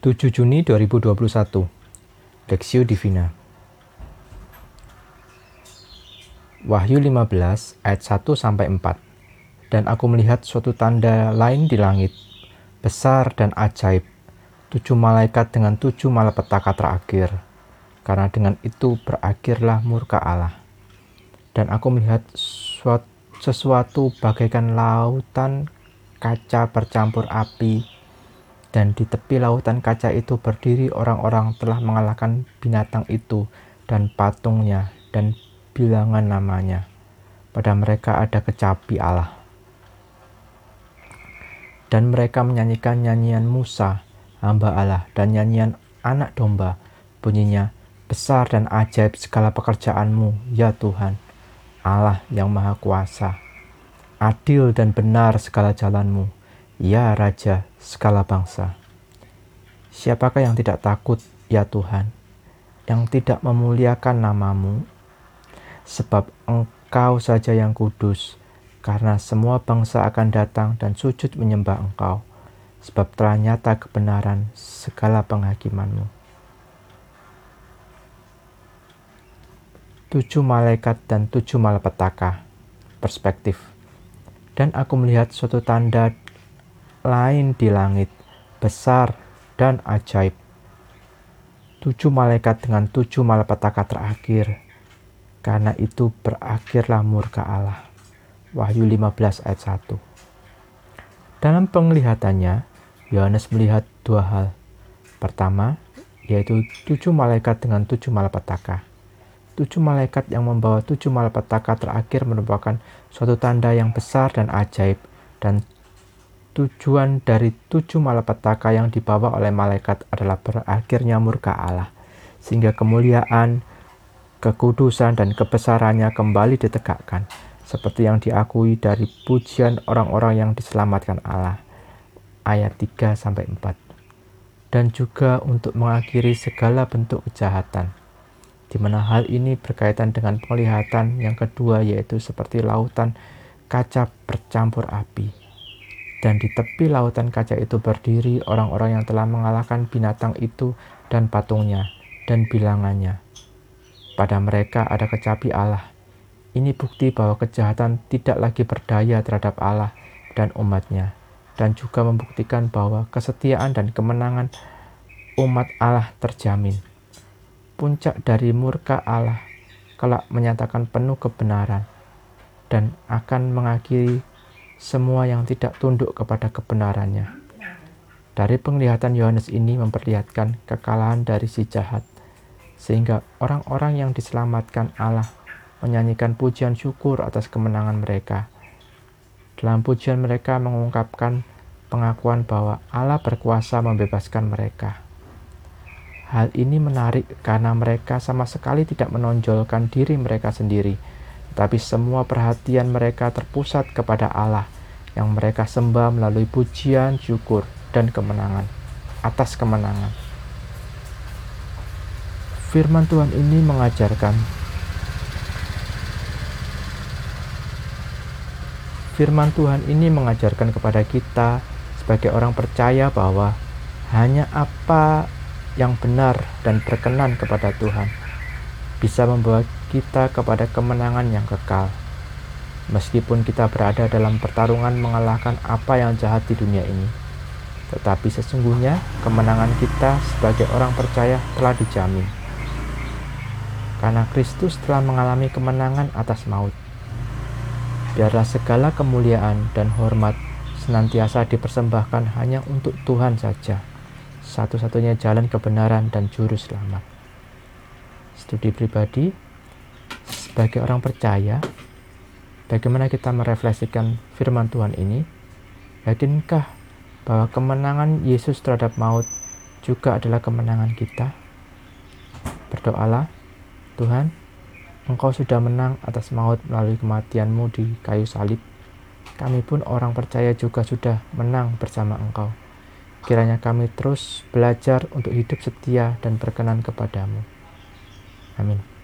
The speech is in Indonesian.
7 Juni 2021 Lexio Divina. Wahyu 15 ayat 1 sampai 4 Dan aku melihat suatu tanda lain di langit besar dan ajaib. Tujuh malaikat dengan tujuh malapetaka terakhir. Karena dengan itu berakhirlah murka Allah. Dan aku melihat sesuatu bagaikan lautan kaca bercampur api dan di tepi lautan kaca itu berdiri orang-orang telah mengalahkan binatang itu dan patungnya dan bilangan namanya. Pada mereka ada kecapi Allah. Dan mereka menyanyikan nyanyian Musa, hamba Allah, dan nyanyian anak domba. Bunyinya, besar dan ajaib segala pekerjaanmu, ya Tuhan, Allah yang maha kuasa. Adil dan benar segala jalanmu, Ya Raja segala bangsa, siapakah yang tidak takut, ya Tuhan, yang tidak memuliakan namamu? Sebab Engkau saja yang kudus, karena semua bangsa akan datang dan sujud menyembah Engkau, sebab telah nyata kebenaran segala penghakimanmu. Tujuh malaikat dan tujuh malapetaka, perspektif. Dan aku melihat suatu tanda lain di langit, besar dan ajaib. Tujuh malaikat dengan tujuh malapetaka terakhir. Karena itu berakhirlah murka Allah. Wahyu 15 ayat 1. Dalam penglihatannya, Yohanes melihat dua hal. Pertama, yaitu tujuh malaikat dengan tujuh malapetaka. Tujuh malaikat yang membawa tujuh malapetaka terakhir merupakan suatu tanda yang besar dan ajaib, dan Tujuan dari tujuh malapetaka yang dibawa oleh malaikat adalah berakhirnya murka Allah, sehingga kemuliaan, kekudusan, dan kebesarannya kembali ditegakkan, seperti yang diakui dari pujian orang-orang yang diselamatkan Allah. Ayat 3-4 Dan juga untuk mengakhiri segala bentuk kejahatan, di mana hal ini berkaitan dengan penglihatan yang kedua yaitu seperti lautan kaca bercampur api dan di tepi lautan kaca itu berdiri orang-orang yang telah mengalahkan binatang itu dan patungnya dan bilangannya. Pada mereka ada kecapi Allah. Ini bukti bahwa kejahatan tidak lagi berdaya terhadap Allah dan umatnya, dan juga membuktikan bahwa kesetiaan dan kemenangan umat Allah terjamin. Puncak dari murka Allah kelak menyatakan penuh kebenaran dan akan mengakhiri semua yang tidak tunduk kepada kebenarannya. Dari penglihatan Yohanes ini memperlihatkan kekalahan dari si jahat, sehingga orang-orang yang diselamatkan Allah menyanyikan pujian syukur atas kemenangan mereka. Dalam pujian mereka mengungkapkan pengakuan bahwa Allah berkuasa membebaskan mereka. Hal ini menarik karena mereka sama sekali tidak menonjolkan diri mereka sendiri, tapi semua perhatian mereka terpusat kepada Allah yang mereka sembah melalui pujian, syukur, dan kemenangan atas kemenangan. Firman Tuhan ini mengajarkan Firman Tuhan ini mengajarkan kepada kita sebagai orang percaya bahwa hanya apa yang benar dan berkenan kepada Tuhan bisa membawa kita kepada kemenangan yang kekal. Meskipun kita berada dalam pertarungan mengalahkan apa yang jahat di dunia ini, tetapi sesungguhnya kemenangan kita sebagai orang percaya telah dijamin. Karena Kristus telah mengalami kemenangan atas maut. Biarlah segala kemuliaan dan hormat senantiasa dipersembahkan hanya untuk Tuhan saja, satu-satunya jalan kebenaran dan juru selamat. Studi pribadi sebagai orang percaya, bagaimana kita merefleksikan firman Tuhan ini? Yakinkah bahwa kemenangan Yesus terhadap maut juga adalah kemenangan kita? Berdoalah, Tuhan, Engkau sudah menang atas maut melalui kematianmu di kayu salib. Kami pun orang percaya juga sudah menang bersama Engkau. Kiranya kami terus belajar untuk hidup setia dan berkenan kepadamu. Amin.